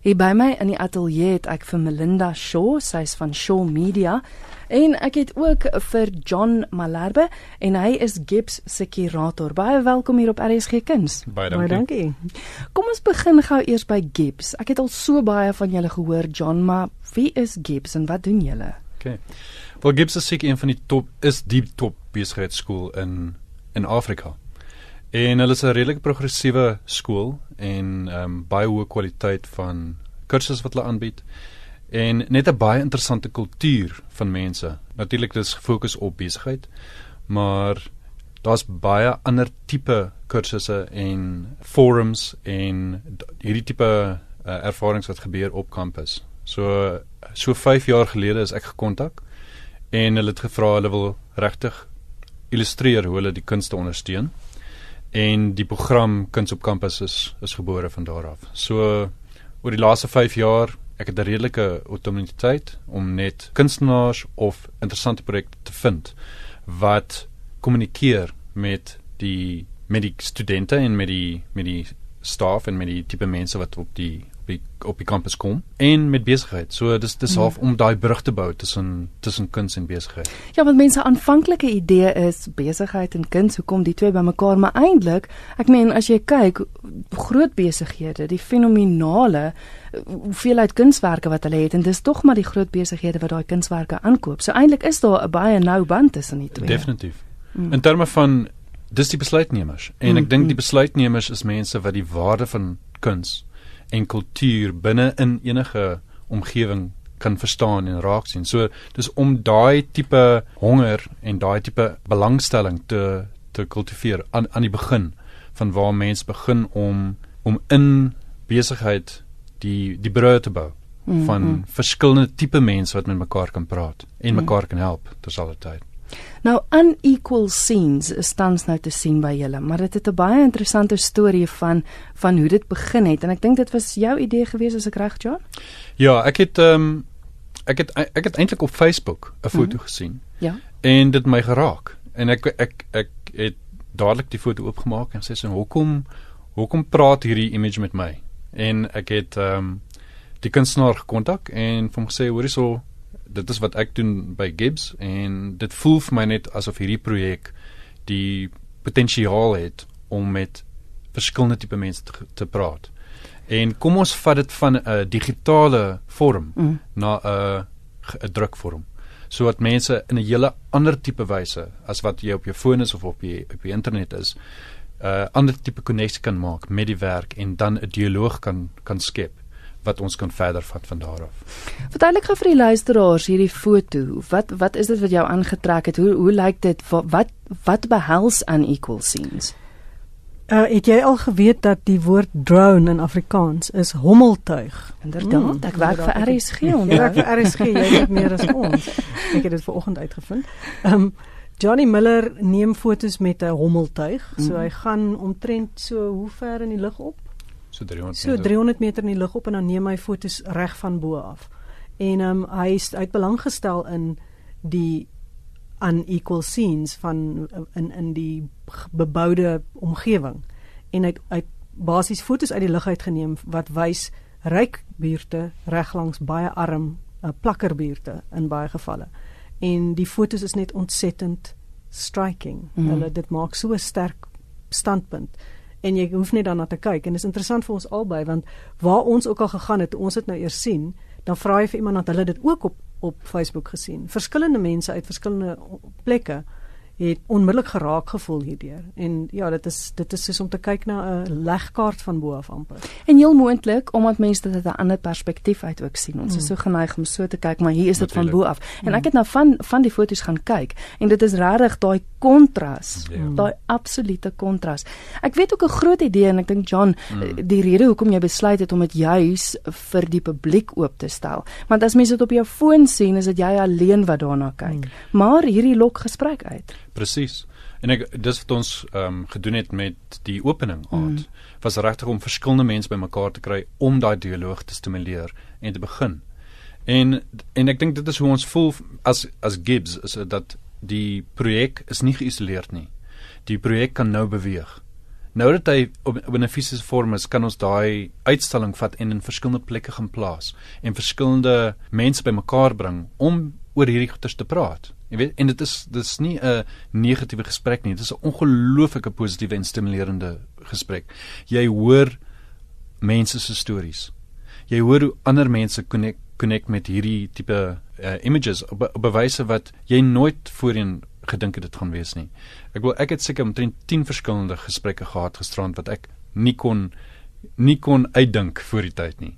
Hier by my in die ateljee het ek vir Melinda Shaw, sy's van Shaw Media, en ek het ook vir John Malherbe en hy is Gibbs se kurator. Baie welkom hier op RSG Kuns. Baie dankie. Baie dankie. Kom ons begin gou eers by Gibbs. Ek het al so baie van julle gehoor, John, maar wie is Gibbs en wat doen julle? Okay. Wel Gibbs is seker een van die top is die top besigheidskool in in Afrika. En hulle is 'n redelik progressiewe skool en ehm um, baie hoë kwaliteit van kursusse wat hulle aanbied en net 'n baie interessante kultuur van mense. Natuurlik dis gefokus op besigheid, maar daar's baie ander tipe kursusse en forums en hierdie tipe uh, ervarings wat gebeur op kampus. So so 5 jaar gelede is ek gekontak en hulle het gevra hulle wil regtig illustreer hoe hulle die kunste ondersteun en die program Kuns op Kampus is is gebore van daar af. So oor die laaste 5 jaar, ek het 'n redelike autonomiteit om net kunstenaars of interessante projekte te vind wat kommunikeer met die met die studente en met die met die staf en met die tipe mense wat op die die op die kampus kom en met besigheid. So dis dis half mm. om daai brug te bou tussen tussen kuns en besigheid. Ja, want mense aanvanklike idee is besigheid en kuns, hoe kom die twee bymekaar? Maar eintlik, ek meen as jy kyk groot besighede, die fenominale hoeveelheid kunswerke wat hulle het en dis tog maar die groot besighede wat daai kunswerke aankoop. So eintlik is daar 'n baie nou band tussen die twee. Definitief. Mm. In terme van dis die besluitnemers en mm, ek dink die mm. besluitnemers is mense wat die waarde van kuns en kultuur binne in enige omgewing kan verstaan en raak sien. So dis om daai tipe honger en daai tipe belangstelling te te kultiveer aan aan die begin van waar mense begin om om in besigheid die die brûe te bou mm, van mm. verskillende tipe mense wat met mekaar kan praat en mm. mekaar kan help terselfdertyd. Nou unequal scenes is tans nou te sien by julle, maar dit het 'n baie interessante storie van van hoe dit begin het en ek dink dit was jou idee gewees as ek reg, John? Ja, ek het ehm um, ek het ek het eintlik op Facebook 'n foto mm -hmm. gesien. Ja. En dit my geraak en ek ek ek het dadelik die foto oopgemaak en sê so hoekom hoekom praat hierdie image met my? En ek het ehm um, die kunstenaar gekontak en hom gesê hoorie so dit is wat ek doen by Gibbs en dit voel vir my net asof hierdie projek die potensiaal het om met verskillende tipe mense te, te praat. En kom ons vat dit van 'n digitale vorm mm. na 'n 'n drukvorm sodat mense in 'n hele ander tipe wyse as wat jy op jou foon is of op die op die internet is, 'n uh, ander tipe koneksie kan maak met die werk en dan 'n dialoog kan kan skep wat ons kan verder vat van daar af. Verduidelik gou vir die luisteraars hierdie foto. Wat wat is dit wat jou aangetrek het? Hoe hoe lyk dit? Wat wat, wat behels aan equal scenes? Uh het jy al geweet dat die woord drone in Afrikaans is hommeltuig? Inderdaad, hmm, ek werk vir RSG onder. Ek werk vir RSG, jy weet meer as ons. Ek het dit vanoggend uitgevind. Ehm um, Johnny Miller neem fotos met 'n hommeltuig. So hmm. hy gaan omtrent so hoe ver in die lug op? So 300 meter. So 300 meter in die lug op en dan neem hy fotos reg van bo af. En ehm um, hy is uit belang gestel in die unequal scenes van in in die beboude omgewing. En hy hy basies fotos uit die lug uit geneem wat wys ryk buurte reg langs baie arm uh, plakkerbuurte in baie gevalle. En die fotos is net ontsettend striking. Mm. Hulle dit maak so 'n sterk standpunt en jy hoef net daarna te kyk. En dit is interessant vir ons albei want waar ons ook al gegaan het ons het nou eers sien dan vra jy vir iemand dat hulle dit ook op op Facebook gesien. Verskillende mense uit verskillende plekke het onmiddellik geraak gevoel hierdeur. En ja, dit is dit is soos om te kyk na 'n legkaart van bo af amper. En heel moontlik omdat mense dit uit 'n ander perspektief uit ook sien. Ons hmm. is so geneig om so te kyk, maar hier is dit van bo af. En hmm. ek het nou van van die foto's gaan kyk en dit is regtig daai kontras, ja. daai absolute kontras. Ek weet ook 'n groot idee en ek dink John, hmm. die rede hoekom jy besluit het om dit juis vir die publiek oop te stel. Want as mense dit op jou foon sien, is dit jy alleen wat daarna kyk. Hmm. Maar hierdie lok gesprek uit. Presies. En ek dis wat ons ehm um, gedoen het met die opening aand mm. was regtig om verskillende mense bymekaar te kry om daai dialoog te stimuleer en te begin. En en ek dink dit is hoe ons voel as as Gibbs is dat die projek is nie geïsoleerd nie. Die projek kan nou beweeg. nou dat hy op, op 'n fisiese vorm is, kan ons daai uitstalling vat en in verskillende plekke gaan plaas en verskillende mense bymekaar bring om oor hierdie goeters te praat. Jy weet, en dit is dit is nie 'n negatiewe gesprek nie, dit is 'n ongelooflike positiewe en stimulerende gesprek. Jy hoor mense se stories. Jy hoor hoe ander mense connect connect met hierdie tipe uh, images op, op bewyse wat jy nooit voorheen gedink het dit gaan wees nie. Ek wil ek het seker omtrent 10 verskillende gesprekke gehad gisterand wat ek nie kon nie kon uitdink voor die tyd nie.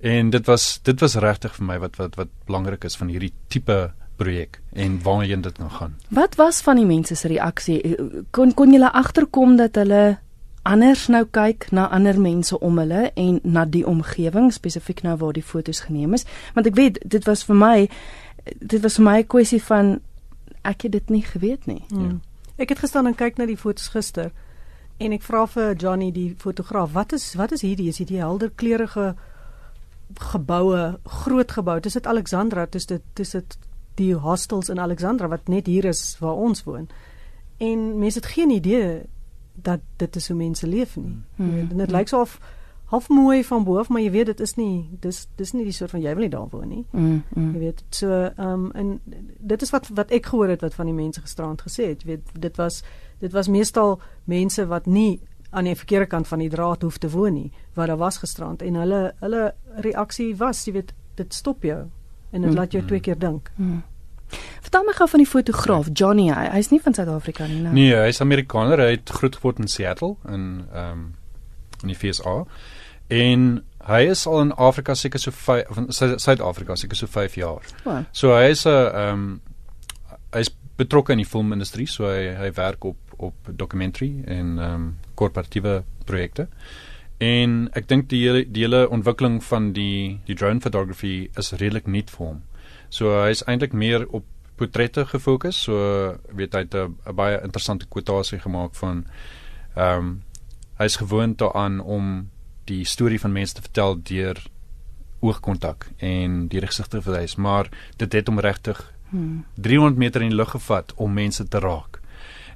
En dit was dit was regtig vir my wat wat wat belangrik is van hierdie tipe projek en waarheen dit nou gaan. Wat was van die mense se reaksie? Kon kon julle agterkom dat hulle anders nou kyk na ander mense om hulle en na die omgewing spesifiek nou waar die fotos geneem is? Want ek weet dit was vir my dit was vir my 'n kwessie van ek het dit nie geweet nie. Hmm. Ja. Ek het gestaan en kyk na die fotos gister en ek vra vir Johnny die fotograaf, wat is wat is hierdie? Is dit die helder kleurige geboue, groot gebou? Dis dit Alexandra, dis dit dis dit die hostels in Alexandra wat net hier is waar ons woon. En mense het geen idee dat dit is hoe mense leef nie. Hmm. En dit lyk so of half mooi van bo af, maar jy weet dit is nie dis dis nie die soort van jy wil nie daar woon nie. Mm, mm. Jy weet so ehm um, en dit is wat wat ek gehoor het wat van die mense gisterand gesê het. Jy weet dit was dit was meestal mense wat nie aan die verkeerde kant van die draad hoef te woon nie, wat daar was gisterand en hulle hulle reaksie was, jy weet dit stop jou en dit mm. laat jou twee keer dink. Mm. Vertel my gou van die fotograaf Johnny. Hy is nie van Suid-Afrika nie, nou. Nee, hy is Amerikaner. Hy het groot geword in Seattle in ehm um, in die FSA. En hy is al in Afrika seker so 5 of in Suid-Afrika seker so 5 jaar. Wow. So hy is 'n ehm um, hy is betrokke in die filmindustrie, so hy hy werk op op documentary en ehm um, korporatiewe projekte. En ek dink die hele die hele ontwikkeling van die die drone photography is redelik nuut vir hom. So hy is eintlik meer op portrette gefokus. So weet hy het 'n baie interessante kwotasie gemaak van ehm um, hy is gewoond daaraan om die storie van mense te vertel deur oogkontak en die gesigte verwys, maar dit het hom regtig hmm. 300 meter in die lug gevat om mense te raak.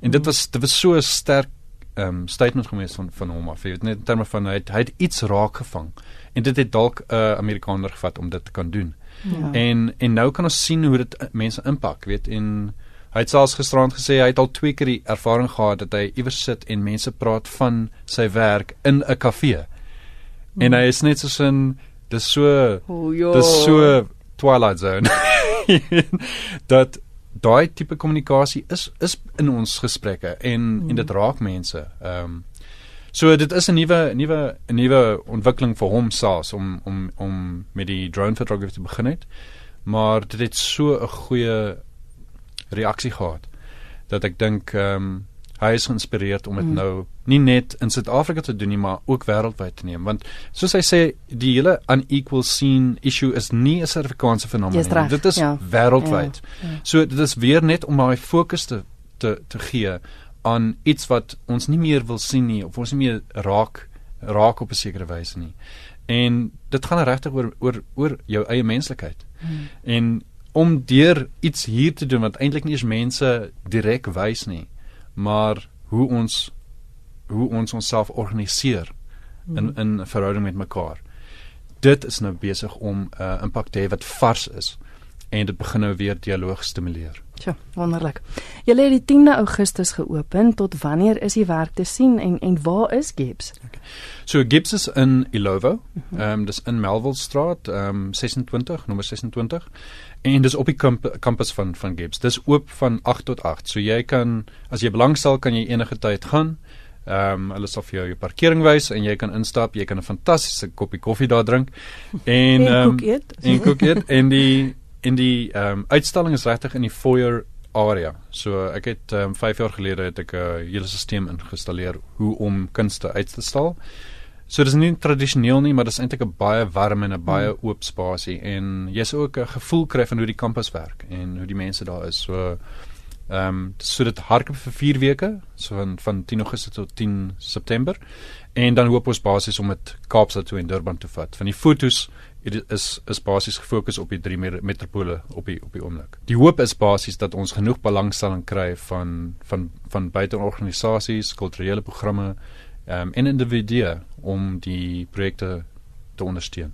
En dit hmm. was dit was so 'n sterk um, statement gewees van van hom af. Jy weet net in terme van hy het, hy het iets raak gevang en dit het dalk 'n uh, Amerikaner gevat om dit te kan doen. Ja. En en nou kan ons sien hoe dit uh, mense impak, weet en hy het selfs gisterand gesê hy het al twee keer die ervaring gehad dat hy iewers sit en mense praat van sy werk in 'n kafee. Hmm. En hy is net so 'n dis so dis so twilight zone. dat daai tipe kommunikasie is is in ons gesprekke en hmm. en dit raak mense. Ehm um, So dit is 'n nuwe nuwe 'n nuwe ontwikkeling vir hom selfs om om om met die drone photography te begin het. Maar dit het so 'n goeie reaksie gehad dat ek dink ehm um, hy is geïnspireerd om dit mm. nou nie net in Suid-Afrika te doen nie, maar ook wêreldwyd te neem want soos hy sê die hele unequal scene issue is nie 'n Suid-Afrikaanse fenomeen. Dit is ja. wêreldwyd. Ja. Ja. So dit is weer net om my fokus te te te gee aan iets wat ons nie meer wil sien nie of ons nie meer raak raak op 'n sekere wyse nie. En dit gaan regtig oor oor oor jou eie menslikheid. Hmm. En om deur iets hier te doen wat eintlik nie eens mense direk wys nie, maar hoe ons hoe ons onsself organiseer in in verhouding met mekaar. Dit is nou besig om 'n uh, impak te hê wat vars is en dit begin nou weer dialoog stimuleer. Ja, wonderlik. Julle het die 10de Augustus geopen. Tot wanneer is die werk te sien en en waar is Gibbs? Okay. So Gibbs is in Ilovo. Mhm. Ehm um, dis in Melville Straat, ehm um, 26, nommer 26. En dis op die kamp kampus van van Gibbs. Dis oop van 8 tot 8. So jy kan as jy belangstel kan jy enige tyd gaan. Ehm um, hulle sal vir jou jou parkering wys en jy kan instap. Jy kan 'n fantastiese koppie koffie daar drink en ehm um, en kook eet en die en die ehm um, uitstalling is regtig in die foyer area. So ek het ehm um, 5 jaar gelede het ek 'n uh, hele stelsel ingestalleer hoe om kunste uit te stal. So dis nie tradisioneel nie, maar dis eintlik 'n baie warm en 'n baie hmm. oop spasie en jy's ook 'n gevoel kry van hoe die kampus werk en hoe die mense daar is. So ehm um, so dit hardloop vir 4 weke, so van van 10 Augustus tot 10 September. En dan hoop ons basies om dit Kaapstad toe en Durban te vat. Van die fotos dit is is basies gefokus op die drie metropole op die op die oomblik. Die hoop is basies dat ons genoeg belangstelling kry van van van buiteorganisasies, kulturele programme um, en individue om die projekte te ondersteun.